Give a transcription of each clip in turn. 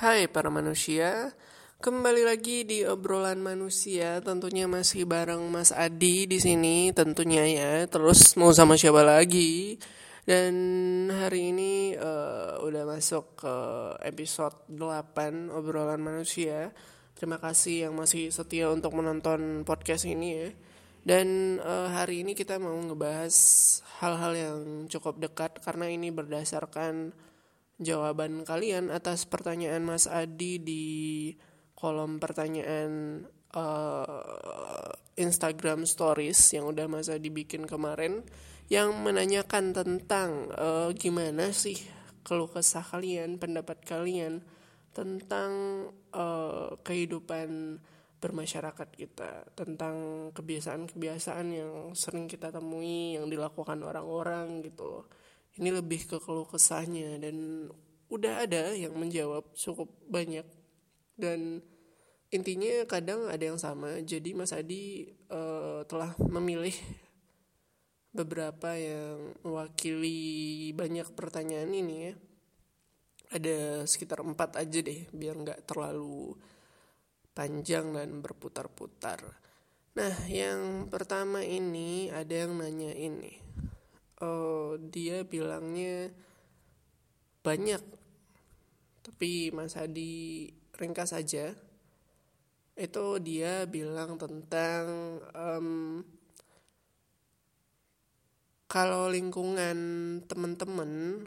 Hai para manusia, kembali lagi di obrolan manusia. Tentunya masih bareng Mas Adi di sini, tentunya ya. Terus mau sama siapa lagi? Dan hari ini uh, udah masuk ke episode 8 obrolan manusia. Terima kasih yang masih setia untuk menonton podcast ini ya. Dan uh, hari ini kita mau ngebahas hal-hal yang cukup dekat karena ini berdasarkan jawaban kalian atas pertanyaan Mas Adi di kolom pertanyaan uh, Instagram Stories yang udah Mas Adi bikin kemarin yang menanyakan tentang uh, gimana sih keluh kesah kalian, pendapat kalian tentang uh, kehidupan bermasyarakat kita, tentang kebiasaan-kebiasaan yang sering kita temui yang dilakukan orang-orang gitu loh ini lebih ke keluh kesahnya dan udah ada yang menjawab cukup banyak. Dan intinya kadang ada yang sama. Jadi Mas Adi uh, telah memilih beberapa yang mewakili banyak pertanyaan ini ya. Ada sekitar empat aja deh biar nggak terlalu panjang dan berputar-putar. Nah yang pertama ini ada yang nanya ini uh, dia bilangnya banyak. Tapi Mas Hadi ringkas saja itu dia bilang tentang um, kalau lingkungan teman-teman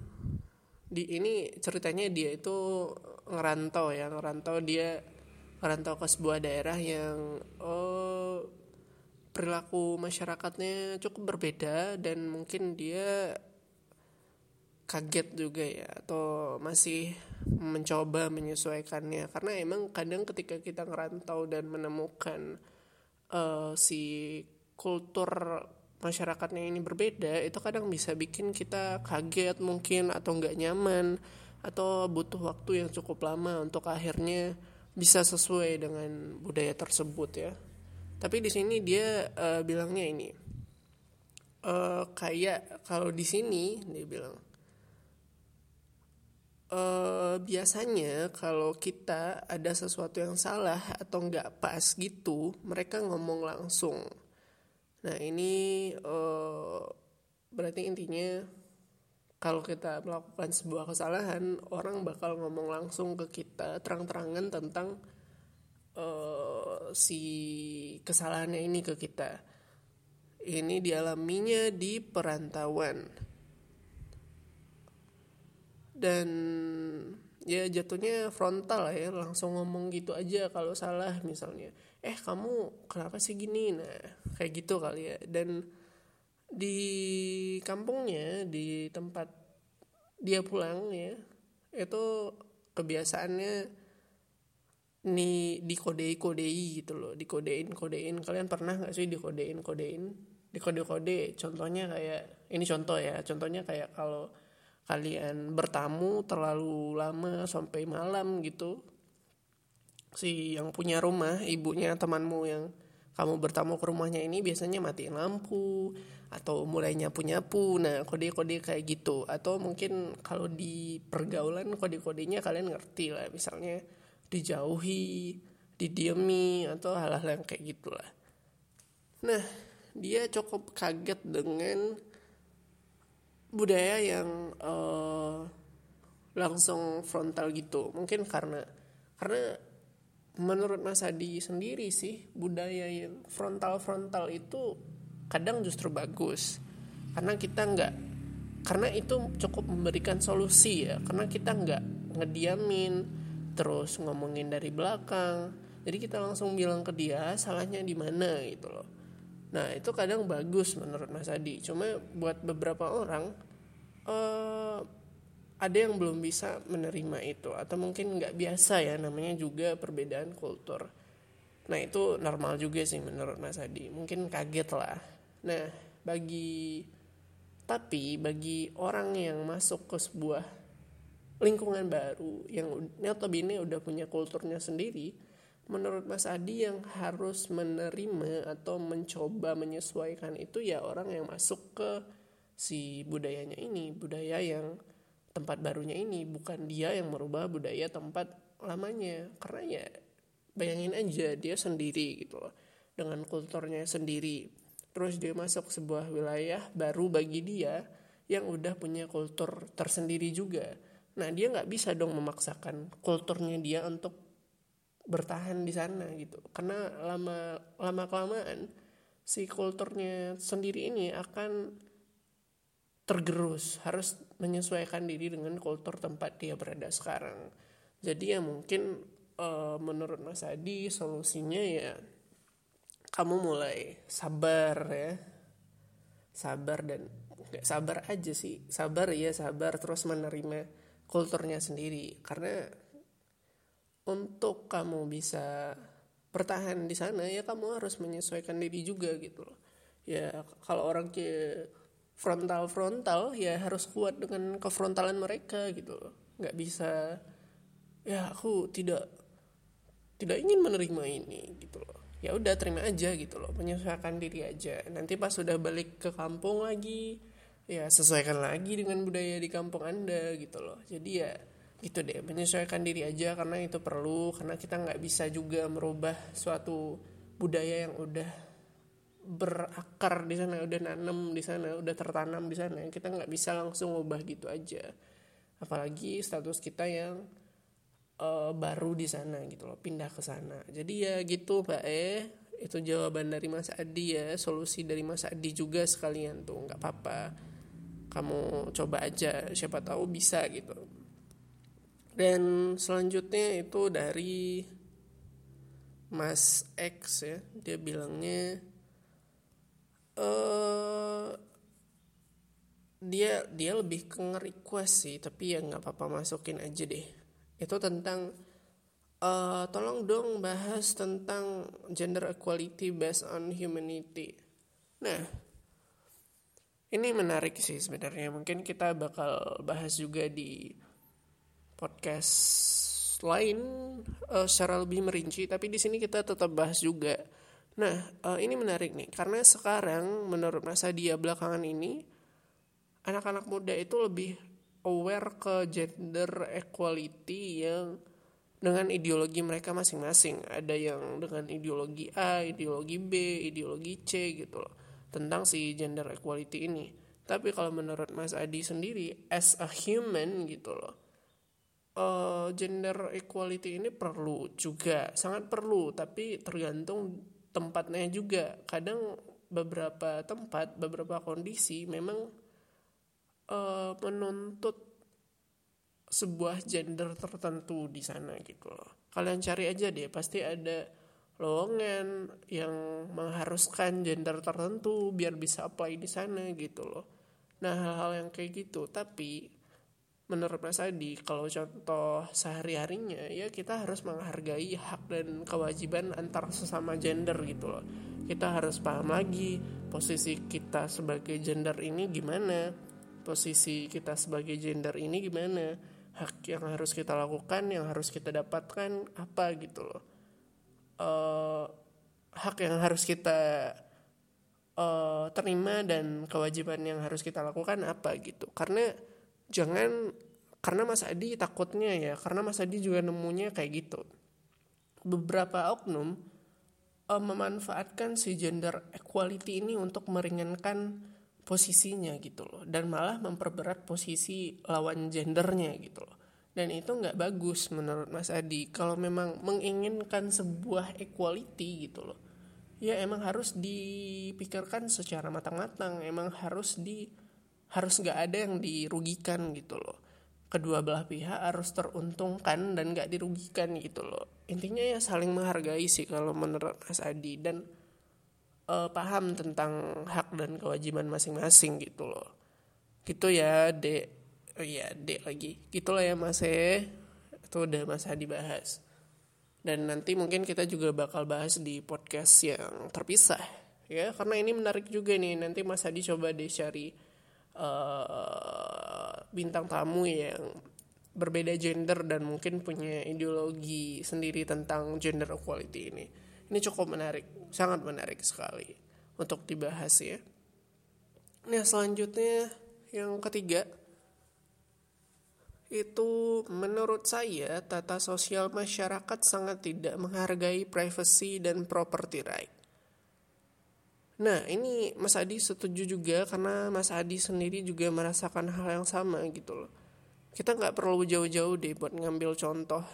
di ini ceritanya dia itu ngerantau ya ngerantau dia ngerantau ke sebuah daerah yang oh perilaku masyarakatnya cukup berbeda dan mungkin dia kaget juga ya atau masih mencoba menyesuaikannya. Karena emang kadang ketika kita ngerantau dan menemukan uh, si kultur masyarakatnya ini berbeda itu kadang bisa bikin kita kaget mungkin atau nggak nyaman atau butuh waktu yang cukup lama untuk akhirnya bisa sesuai dengan budaya tersebut ya tapi di sini dia uh, bilangnya ini uh, kayak kalau di sini dia bilang uh, biasanya kalau kita ada sesuatu yang salah atau nggak pas gitu mereka ngomong langsung. Nah ini uh, berarti intinya kalau kita melakukan sebuah kesalahan orang bakal ngomong langsung ke kita terang-terangan tentang uh, si kesalahannya ini ke kita. Ini dialaminya di perantauan. Dan ya jatuhnya frontal ya, langsung ngomong gitu aja kalau salah misalnya. Eh kamu kenapa sih gini? Nah kayak gitu kali ya. Dan di kampungnya, di tempat dia pulang ya, itu kebiasaannya nih dikodei kodei gitu loh dikodein kodein kalian pernah nggak sih dikodein kodein dikode kode contohnya kayak ini contoh ya contohnya kayak kalau kalian bertamu terlalu lama sampai malam gitu. Si yang punya rumah ibunya temanmu yang kamu bertamu ke rumahnya ini biasanya matiin lampu atau mulai nyapu nyapu nah kode kode kayak gitu. Atau mungkin kalau di pergaulan kode kodenya kalian ngerti lah. Misalnya dijauhi, didiami atau hal-hal yang kayak gitulah. Nah, dia cukup kaget dengan budaya yang uh, langsung frontal gitu. Mungkin karena karena menurut Mas Adi sendiri sih budaya yang frontal-frontal itu kadang justru bagus karena kita nggak karena itu cukup memberikan solusi ya karena kita nggak ngediamin terus ngomongin dari belakang. Jadi kita langsung bilang ke dia salahnya di mana? gitu loh. Nah itu kadang bagus menurut Mas Adi. Cuma buat beberapa orang uh, ada yang belum bisa menerima itu. Atau mungkin nggak biasa ya namanya juga perbedaan kultur. Nah itu normal juga sih menurut Mas Adi. Mungkin kaget lah. Nah bagi tapi bagi orang yang masuk ke sebuah lingkungan baru yang notabene udah punya kulturnya sendiri menurut Mas Adi yang harus menerima atau mencoba menyesuaikan itu ya orang yang masuk ke si budayanya ini budaya yang tempat barunya ini bukan dia yang merubah budaya tempat lamanya. Karena ya bayangin aja dia sendiri gitu loh dengan kulturnya sendiri. Terus dia masuk sebuah wilayah baru bagi dia yang udah punya kultur tersendiri juga nah dia nggak bisa dong memaksakan kulturnya dia untuk bertahan di sana gitu. Karena lama lama kelamaan si kulturnya sendiri ini akan tergerus harus menyesuaikan diri dengan kultur tempat dia berada sekarang. Jadi ya mungkin uh, menurut Mas Adi solusinya ya kamu mulai sabar ya. Sabar dan nggak sabar aja sih. Sabar ya sabar terus menerima kulturnya sendiri. Karena untuk kamu bisa bertahan di sana ya kamu harus menyesuaikan diri juga gitu loh. Ya kalau orang ke frontal frontal ya harus kuat dengan kefrontalan mereka gitu loh. Nggak bisa ya aku tidak tidak ingin menerima ini gitu loh. Ya udah terima aja gitu loh. Menyesuaikan diri aja. Nanti pas sudah balik ke kampung lagi ya sesuaikan lagi dengan budaya di kampung anda gitu loh. Jadi ya itu deh menyesuaikan diri aja karena itu perlu karena kita nggak bisa juga merubah suatu budaya yang udah berakar di sana udah nanam di sana udah tertanam di sana. Kita nggak bisa langsung ubah gitu aja. Apalagi status kita yang uh, baru di sana gitu loh pindah ke sana. Jadi ya gitu mbak eh itu jawaban dari Mas Adi ya solusi dari Mas Adi juga sekalian tuh nggak apa-apa kamu coba aja siapa tahu bisa gitu dan selanjutnya itu dari Mas X ya dia bilangnya uh, dia dia lebih ke nge-request sih tapi ya nggak apa-apa masukin aja deh itu tentang uh, tolong dong bahas tentang gender equality based on humanity. Nah, ini menarik sih sebenarnya. Mungkin kita bakal bahas juga di podcast lain uh, secara lebih merinci, tapi di sini kita tetap bahas juga. Nah, uh, ini menarik nih karena sekarang menurut masa dia belakangan ini anak-anak muda itu lebih aware ke gender equality yang dengan ideologi mereka masing-masing. Ada yang dengan ideologi A, ideologi B, ideologi C gitu loh. Tentang si gender equality ini. Tapi kalau menurut Mas Adi sendiri, as a human gitu loh. Uh, gender equality ini perlu juga, sangat perlu. Tapi tergantung tempatnya juga. Kadang beberapa tempat, beberapa kondisi memang uh, menuntut sebuah gender tertentu di sana gitu loh. Kalian cari aja deh, pasti ada lowongan yang mengharuskan gender tertentu biar bisa apply di sana gitu loh. Nah hal-hal yang kayak gitu, tapi menurut Mas Adi kalau contoh sehari-harinya ya kita harus menghargai hak dan kewajiban antar sesama gender gitu loh. Kita harus paham lagi posisi kita sebagai gender ini gimana posisi kita sebagai gender ini gimana hak yang harus kita lakukan yang harus kita dapatkan apa gitu loh uh, hak yang harus kita uh, terima dan kewajiban yang harus kita lakukan apa gitu. Karena jangan karena Mas Adi takutnya ya karena Mas Adi juga nemunya kayak gitu. Beberapa oknum uh, memanfaatkan si gender equality ini untuk meringankan posisinya gitu loh. Dan malah memperberat posisi lawan gendernya gitu loh dan itu nggak bagus menurut Mas Adi. Kalau memang menginginkan sebuah equality gitu loh. Ya emang harus dipikirkan secara matang-matang. Emang harus di harus nggak ada yang dirugikan gitu loh. Kedua belah pihak harus teruntungkan dan nggak dirugikan gitu loh. Intinya ya saling menghargai sih kalau menurut Mas Adi. Dan uh, paham tentang hak dan kewajiban masing-masing gitu loh. Gitu ya dek oh iya dek lagi. Gitulah ya mas e itu udah masa dibahas dan nanti mungkin kita juga bakal bahas di podcast yang terpisah ya. Karena ini menarik juga nih. Nanti mas Hadi coba deh cari uh, bintang tamu yang berbeda gender dan mungkin punya ideologi sendiri tentang gender equality ini. Ini cukup menarik, sangat menarik sekali untuk dibahas ya. Nah selanjutnya yang ketiga itu menurut saya tata sosial masyarakat sangat tidak menghargai privacy dan property right. Nah ini Mas Adi setuju juga karena Mas Adi sendiri juga merasakan hal yang sama gitu loh. Kita nggak perlu jauh-jauh deh buat ngambil contoh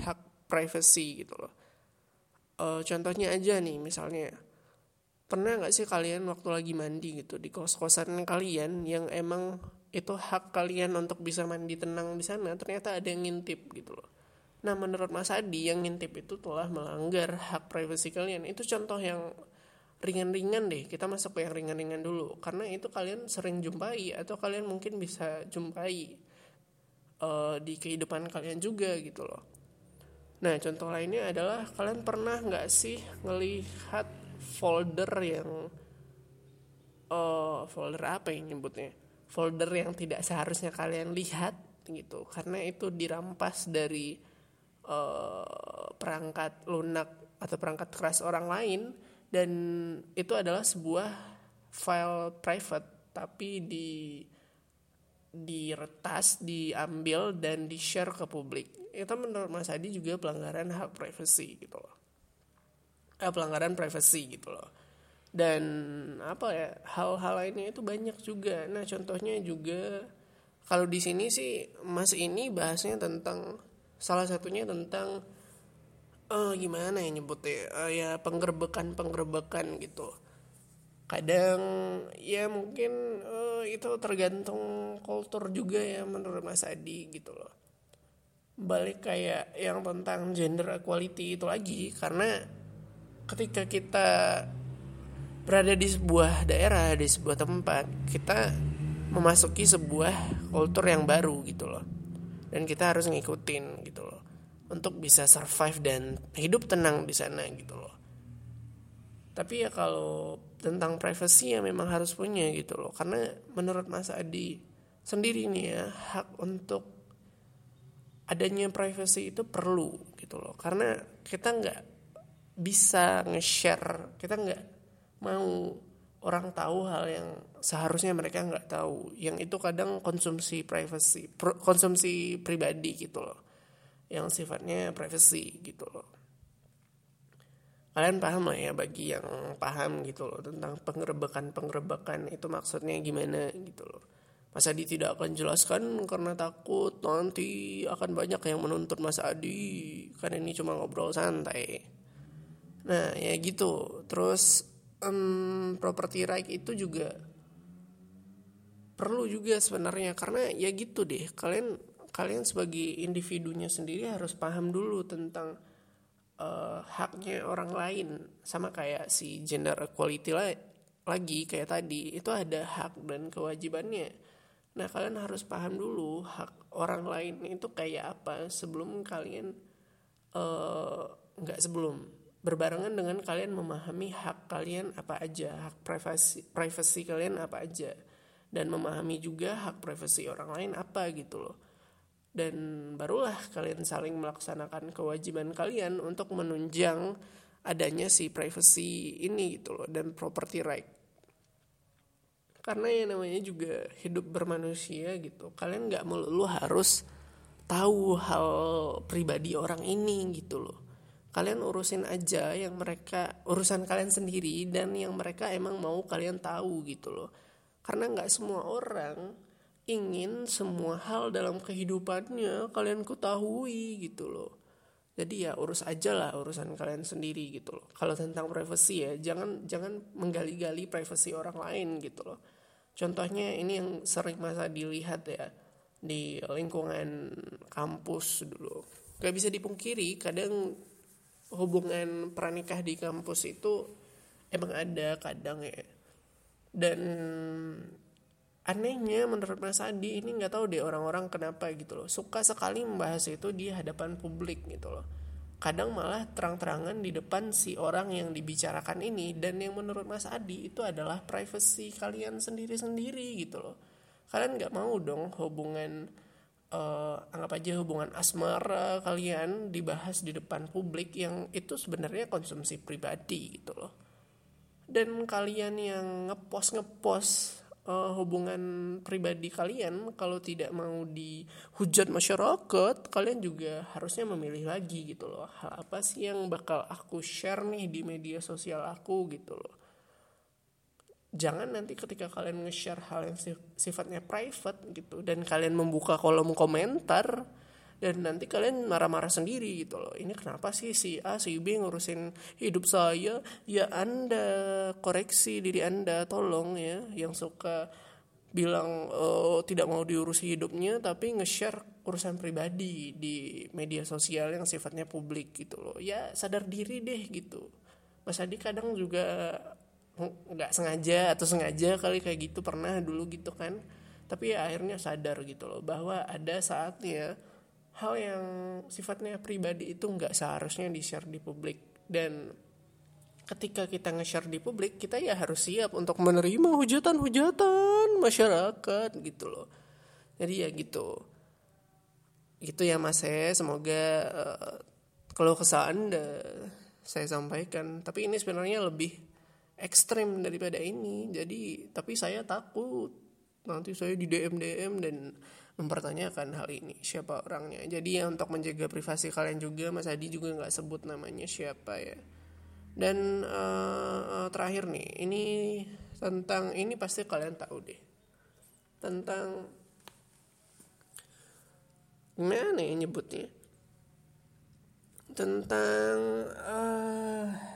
hak privacy gitu loh. E, contohnya aja nih misalnya pernah nggak sih kalian waktu lagi mandi gitu di kos-kosan kalian yang emang itu hak kalian untuk bisa mandi tenang di sana ternyata ada yang ngintip gitu loh. Nah menurut Mas Adi yang ngintip itu telah melanggar hak privasi kalian. Itu contoh yang ringan-ringan deh kita masuk ke yang ringan-ringan dulu. Karena itu kalian sering jumpai atau kalian mungkin bisa jumpai uh, di kehidupan kalian juga gitu loh. Nah contoh lainnya adalah kalian pernah nggak sih ngelihat folder yang uh, folder apa yang nyebutnya folder yang tidak seharusnya kalian lihat gitu karena itu dirampas dari uh, perangkat lunak atau perangkat keras orang lain dan itu adalah sebuah file private tapi di diretas, diambil dan di share ke publik. Itu menurut Mas Adi juga pelanggaran hak privasi gitu loh. Eh, pelanggaran privasi gitu loh dan apa ya hal-hal lainnya itu banyak juga. Nah contohnya juga kalau di sini sih mas ini bahasnya tentang salah satunya tentang uh, gimana ya nyebutnya uh, ya penggerbekan penggerbekan gitu. Kadang ya mungkin uh, itu tergantung kultur juga ya menurut Mas Adi gitu loh. Balik kayak yang tentang gender equality itu lagi karena ketika kita berada di sebuah daerah di sebuah tempat kita memasuki sebuah kultur yang baru gitu loh. Dan kita harus ngikutin gitu loh untuk bisa survive dan hidup tenang di sana gitu loh. Tapi ya kalau tentang privacy ya memang harus punya gitu loh karena menurut Mas Adi sendiri nih ya hak untuk adanya privacy itu perlu gitu loh. Karena kita nggak bisa nge-share kita nggak mau orang tahu hal yang seharusnya mereka nggak tahu. Yang itu kadang konsumsi privacy konsumsi pribadi gitu loh. Yang sifatnya privacy gitu loh. Kalian paham lah ya bagi yang paham gitu loh tentang penggerebekan penggerebekan itu maksudnya gimana gitu loh. Mas Adi tidak akan jelaskan karena takut nanti akan banyak yang menuntut Mas Adi. Karena ini cuma ngobrol santai. Nah ya gitu. Terus um, property right itu juga perlu juga sebenarnya. Karena ya gitu deh kalian kalian sebagai individunya sendiri harus paham dulu tentang uh, haknya orang lain. Sama kayak si gender equality lah, lagi kayak tadi itu ada hak dan kewajibannya. Nah kalian harus paham dulu hak orang lain itu kayak apa sebelum kalian eh, nggak uh, sebelum berbarengan dengan kalian memahami hak kalian apa aja, hak privasi privasi kalian apa aja dan memahami juga hak privasi orang lain apa gitu loh. Dan barulah kalian saling melaksanakan kewajiban kalian untuk menunjang adanya si privacy ini gitu loh dan property right. Karena ya namanya juga hidup bermanusia gitu. Kalian nggak melulu harus tahu hal pribadi orang ini gitu loh kalian urusin aja yang mereka urusan kalian sendiri dan yang mereka emang mau kalian tahu gitu loh. Karena nggak semua orang ingin semua hal dalam kehidupannya kalian ketahui gitu loh. Jadi ya urus aja lah urusan kalian sendiri gitu loh. Kalau tentang privacy ya jangan jangan menggali-gali privasi orang lain gitu loh. Contohnya ini yang sering masa dilihat ya di lingkungan kampus dulu. Gak bisa dipungkiri kadang hubungan pranikah di kampus itu emang ada kadang ya. Dan anehnya menurut Mas Adi ini nggak tahu deh orang-orang kenapa gitu loh. Suka sekali membahas itu di hadapan publik gitu loh. Kadang malah terang-terangan di depan si orang yang dibicarakan ini. Dan yang menurut Mas Adi itu adalah privacy kalian sendiri-sendiri gitu loh. Kalian nggak mau dong hubungan uh, anggap aja hubungan asmara kalian dibahas di depan publik yang itu sebenarnya konsumsi pribadi gitu loh. Dan kalian yang ngepost ngepost uh, hubungan pribadi kalian kalau tidak mau dihujat masyarakat kalian juga harusnya memilih lagi gitu loh. Hal apa sih yang bakal aku share nih di media sosial aku gitu loh jangan nanti ketika kalian nge-share hal yang sifatnya private gitu dan kalian membuka kolom komentar dan nanti kalian marah-marah sendiri gitu loh. Ini kenapa sih si A si B ngurusin hidup saya? Ya anda koreksi diri anda tolong ya. Yang suka bilang oh, tidak mau diurusi hidupnya tapi nge-share urusan pribadi di media sosial yang sifatnya publik gitu loh. Ya sadar diri deh gitu. Mas Adi kadang juga nggak sengaja atau sengaja kali kayak gitu pernah dulu gitu kan. Tapi ya akhirnya sadar gitu loh bahwa ada saatnya hal yang sifatnya pribadi itu nggak seharusnya di share di publik. Dan ketika kita nge-share di publik kita ya harus siap untuk menerima hujatan-hujatan masyarakat gitu loh. Jadi ya gitu. Gitu ya mas saya semoga uh, kalau kesal anda saya sampaikan. Tapi ini sebenarnya lebih ekstrim daripada ini. Jadi tapi saya takut nanti saya di DM DM dan mempertanyakan hal ini siapa orangnya. Jadi ya untuk menjaga privasi kalian juga Mas Adi juga nggak sebut namanya siapa ya. Dan uh, terakhir nih ini tentang ini pasti kalian tahu deh. Tentang gimana ya nyebutnya? Tentang uh,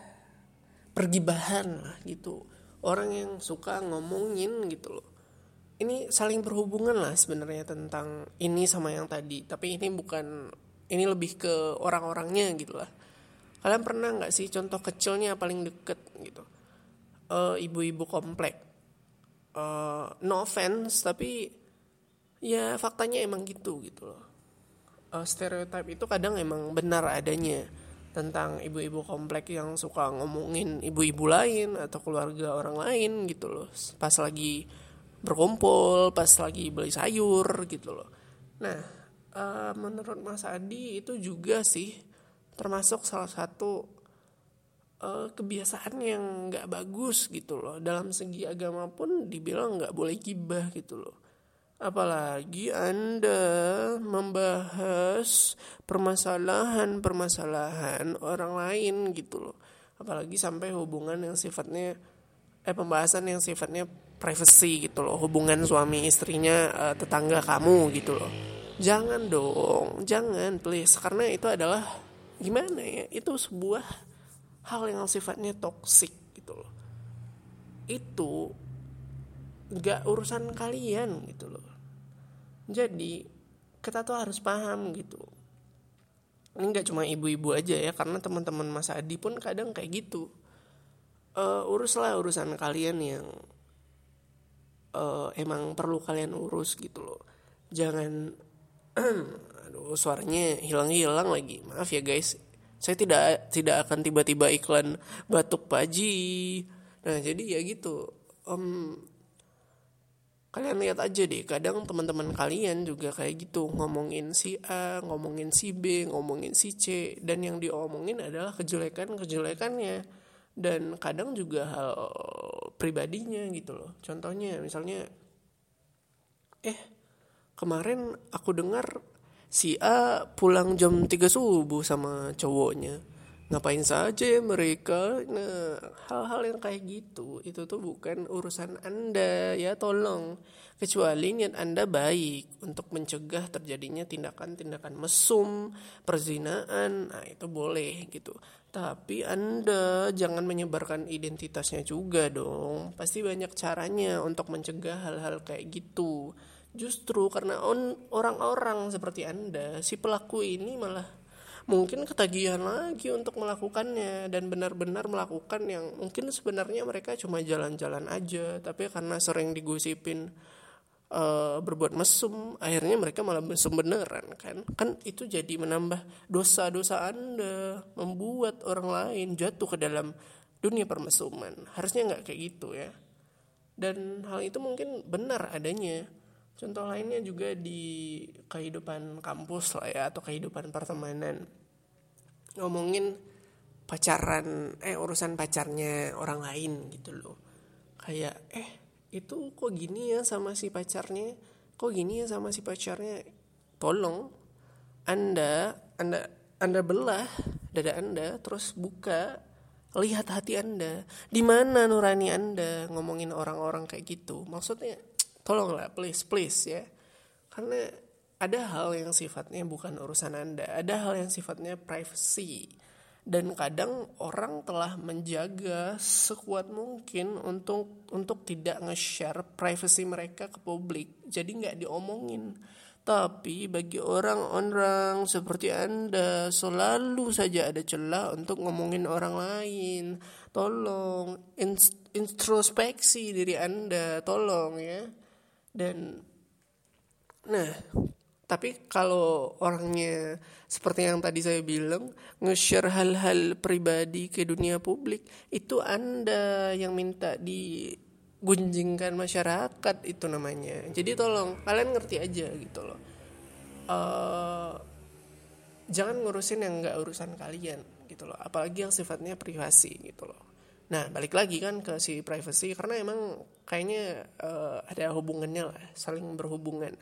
pergibahan gitu. Orang yang suka ngomongin gitu loh. Ini saling berhubungan lah sebenarnya tentang ini sama yang tadi. Tapi ini bukan ini lebih ke orang-orangnya gitu lah. Kalian pernah nggak sih contoh kecilnya paling deket gitu? Uh, ibu-ibu komplek. Uh, no offense tapi ya faktanya emang gitu gitu loh. Uh, stereotip itu kadang emang benar adanya tentang ibu-ibu komplek yang suka ngomongin ibu-ibu lain atau keluarga orang lain gitu loh. Pas lagi berkumpul pas lagi beli sayur gitu loh. Nah uh, menurut Mas Adi itu juga sih termasuk salah satu uh, kebiasaan yang nggak bagus gitu loh. Dalam segi agama pun dibilang nggak boleh gibah gitu loh apalagi anda membahas permasalahan-permasalahan orang lain gitu loh. Apalagi sampai hubungan yang sifatnya eh pembahasan yang sifatnya privacy gitu loh. Hubungan suami istrinya uh, tetangga kamu gitu loh. Jangan dong jangan please. Karena itu adalah gimana ya? Itu sebuah hal yang sifatnya toksik gitu loh. Itu nggak urusan kalian gitu loh. Jadi kita tuh harus paham gitu. Ini nggak cuma ibu-ibu aja ya karena teman-teman Mas Adi pun kadang kayak gitu. Uh, uruslah urusan kalian yang uh, emang perlu kalian urus gitu loh. Jangan aduh suaranya hilang-hilang lagi. Maaf ya guys. Saya tidak tidak akan tiba-tiba iklan batuk paji nah jadi ya gitu. Um, kalian lihat aja deh kadang teman-teman kalian juga kayak gitu ngomongin si A ngomongin si B ngomongin si C dan yang diomongin adalah kejelekan kejelekannya dan kadang juga hal pribadinya gitu loh. Contohnya misalnya eh kemarin aku dengar si A pulang jam 3 subuh sama cowoknya ngapain saja ya mereka? Nah hal-hal yang kayak gitu itu tuh bukan urusan anda ya tolong. Kecuali niat anda baik untuk mencegah terjadinya tindakan-tindakan mesum perzinaan nah itu boleh gitu. Tapi anda jangan menyebarkan identitasnya juga dong. Pasti banyak caranya untuk mencegah hal-hal kayak gitu. Justru karena orang-orang seperti anda si pelaku ini malah mungkin ketagihan lagi untuk melakukannya dan benar-benar melakukan yang mungkin sebenarnya mereka cuma jalan-jalan aja tapi karena sering digosipin uh, berbuat mesum akhirnya mereka malah mesum beneran kan? Kan itu jadi menambah dosa-dosa anda membuat orang lain jatuh ke dalam dunia permesuman. Harusnya nggak kayak gitu ya. Dan hal itu mungkin benar adanya Contoh lainnya juga di kehidupan kampus lah ya atau kehidupan pertemanan. Ngomongin pacaran, eh urusan pacarnya orang lain gitu loh. Kayak eh itu kok gini ya sama si pacarnya? Kok gini ya sama si pacarnya? Tolong anda anda anda belah dada anda terus buka lihat hati anda. Di mana nurani anda ngomongin orang-orang kayak gitu? Maksudnya tolonglah please please ya. Karena ada hal yang sifatnya bukan urusan anda ada hal yang sifatnya privacy. Dan kadang orang telah menjaga sekuat mungkin untuk untuk tidak nge-share privacy mereka ke publik. Jadi nggak diomongin. Tapi bagi orang-orang seperti anda selalu saja ada celah untuk ngomongin orang lain. Tolong introspeksi diri anda tolong ya dan nah tapi kalau orangnya seperti yang tadi saya bilang, nge-share hal-hal pribadi ke dunia publik, itu Anda yang minta digunjingkan masyarakat itu namanya. Jadi tolong kalian ngerti aja gitu loh. Uh, jangan ngurusin yang nggak urusan kalian gitu loh. Apalagi yang sifatnya privasi gitu loh. Nah balik lagi kan ke si privacy karena emang kayaknya uh, ada hubungannya lah, saling berhubungan.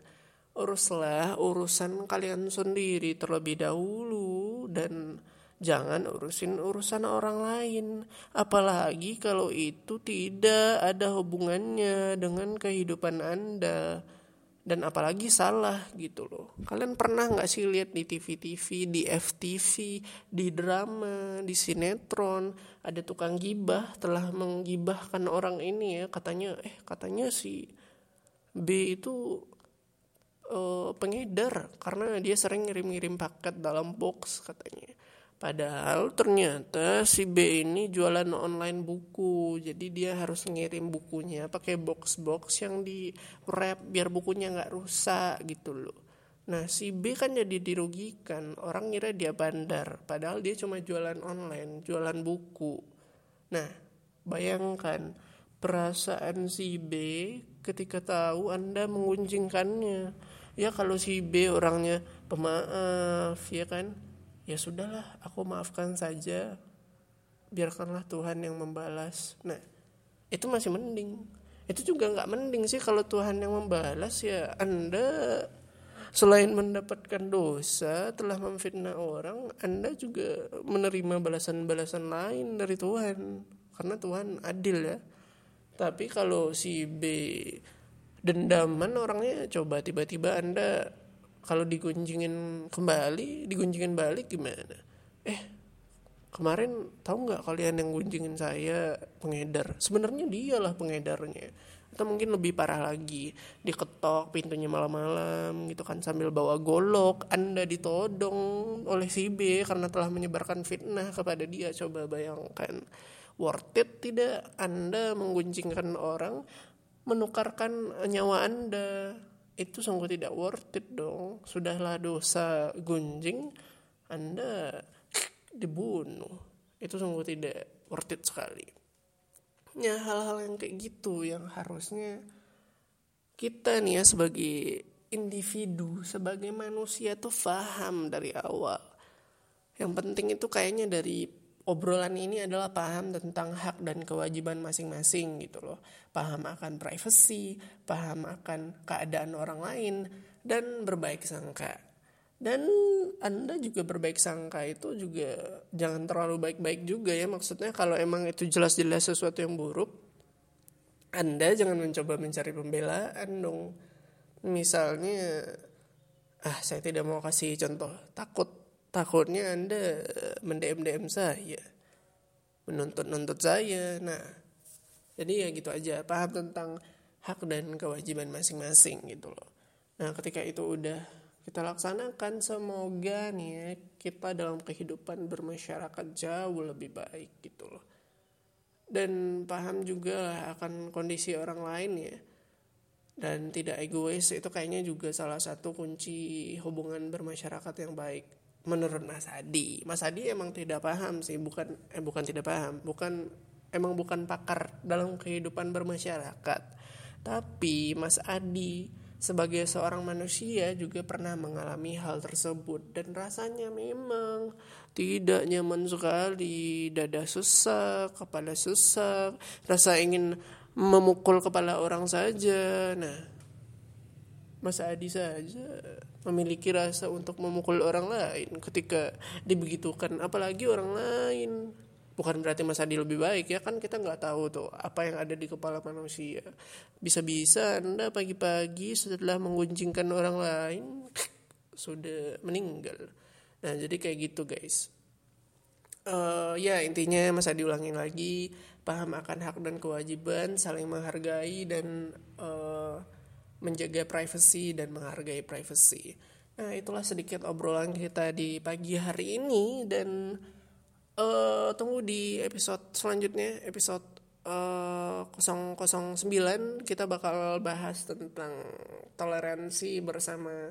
Uruslah urusan kalian sendiri terlebih dahulu dan jangan urusin urusan orang lain. Apalagi kalau itu tidak ada hubungannya dengan kehidupan Anda dan apalagi salah gitu loh kalian pernah nggak sih lihat di TV-TV di FTV di drama di sinetron ada tukang gibah telah menggibahkan orang ini ya katanya eh katanya si B itu uh, pengedar karena dia sering ngirim-ngirim paket dalam box katanya. Padahal ternyata si B ini jualan online buku, jadi dia harus ngirim bukunya pakai box-box yang di wrap biar bukunya nggak rusak gitu loh. Nah si B kan jadi dirugikan, orang ngira dia bandar, padahal dia cuma jualan online, jualan buku. Nah bayangkan perasaan si B ketika tahu Anda mengunjingkannya. Ya kalau si B orangnya pemaaf ya kan ya sudahlah aku maafkan saja. Biarkanlah Tuhan yang membalas. Nah itu masih mending. Itu juga nggak mending sih kalau Tuhan yang membalas ya. Anda selain mendapatkan dosa telah memfitnah orang anda juga menerima balasan-balasan lain dari Tuhan. Karena Tuhan adil ya. Tapi kalau si B dendaman orangnya coba tiba-tiba anda kalau digunjingin kembali digunjingin balik gimana? Eh kemarin tahu nggak kalian yang gunjingin saya pengedar? Sebenarnya dialah pengedarnya. Atau mungkin lebih parah lagi diketok pintunya malam-malam gitu kan sambil bawa golok. Anda ditodong oleh si B karena telah menyebarkan fitnah kepada dia. Coba bayangkan worth it tidak anda menggunjingkan orang menukarkan nyawa Anda itu sungguh tidak worth it dong. Sudahlah dosa gunjing, Anda dibunuh. Itu sungguh tidak worth it sekali. Ya hal-hal yang kayak gitu yang harusnya kita nih ya sebagai individu, sebagai manusia tuh paham dari awal. Yang penting itu kayaknya dari obrolan ini adalah paham tentang hak dan kewajiban masing-masing gitu loh. Paham akan privacy, paham akan keadaan orang lain dan berbaik sangka. Dan Anda juga berbaik sangka itu juga jangan terlalu baik-baik juga ya. Maksudnya kalau emang itu jelas-jelas sesuatu yang buruk, Anda jangan mencoba mencari pembelaan dong. Misalnya ah saya tidak mau kasih contoh takut takutnya anda mendm dm saya menuntut nuntut saya. Nah jadi ya gitu aja paham tentang hak dan kewajiban masing-masing gitu loh. Nah ketika itu udah kita laksanakan semoga nih ya, kita dalam kehidupan bermasyarakat jauh lebih baik gitu loh. Dan paham juga akan kondisi orang lain ya. Dan tidak egois itu kayaknya juga salah satu kunci hubungan bermasyarakat yang baik menurut Mas Adi. Mas Adi emang tidak paham sih bukan eh bukan tidak paham bukan emang bukan pakar dalam kehidupan bermasyarakat. Tapi Mas Adi sebagai seorang manusia juga pernah mengalami hal tersebut dan rasanya memang tidak nyaman sekali dada susah kepala susah rasa ingin memukul kepala orang saja. Nah Mas Adi saja memiliki rasa untuk memukul orang lain ketika dibegitukan. Apalagi orang lain. Bukan berarti Mas Adi lebih baik ya kan kita nggak tahu tuh apa yang ada di kepala manusia. Bisa-bisa anda pagi-pagi setelah menggunjingkan orang lain sudah meninggal. Nah jadi kayak gitu guys. Uh, ya intinya Mas Adi ulangin lagi paham akan hak dan kewajiban saling menghargai dan uh, menjaga privacy dan menghargai privacy. Nah itulah sedikit obrolan kita di pagi hari ini dan uh, tunggu di episode selanjutnya episode uh, 009 kita bakal bahas tentang toleransi bersama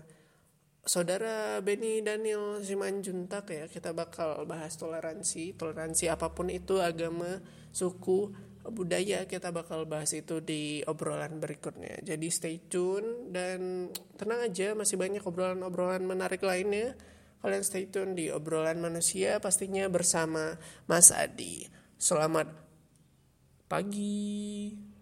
saudara Benny Daniel Simanjuntak ya. Kita bakal bahas toleransi toleransi apa pun itu agama suku budaya kita bakal bahas itu di obrolan berikutnya jadi stay tune dan tenang aja masih banyak obrolan-obrolan menarik lainnya Kalian stay tune di obrolan manusia pastinya bersama Mas Adi. Selamat pagi.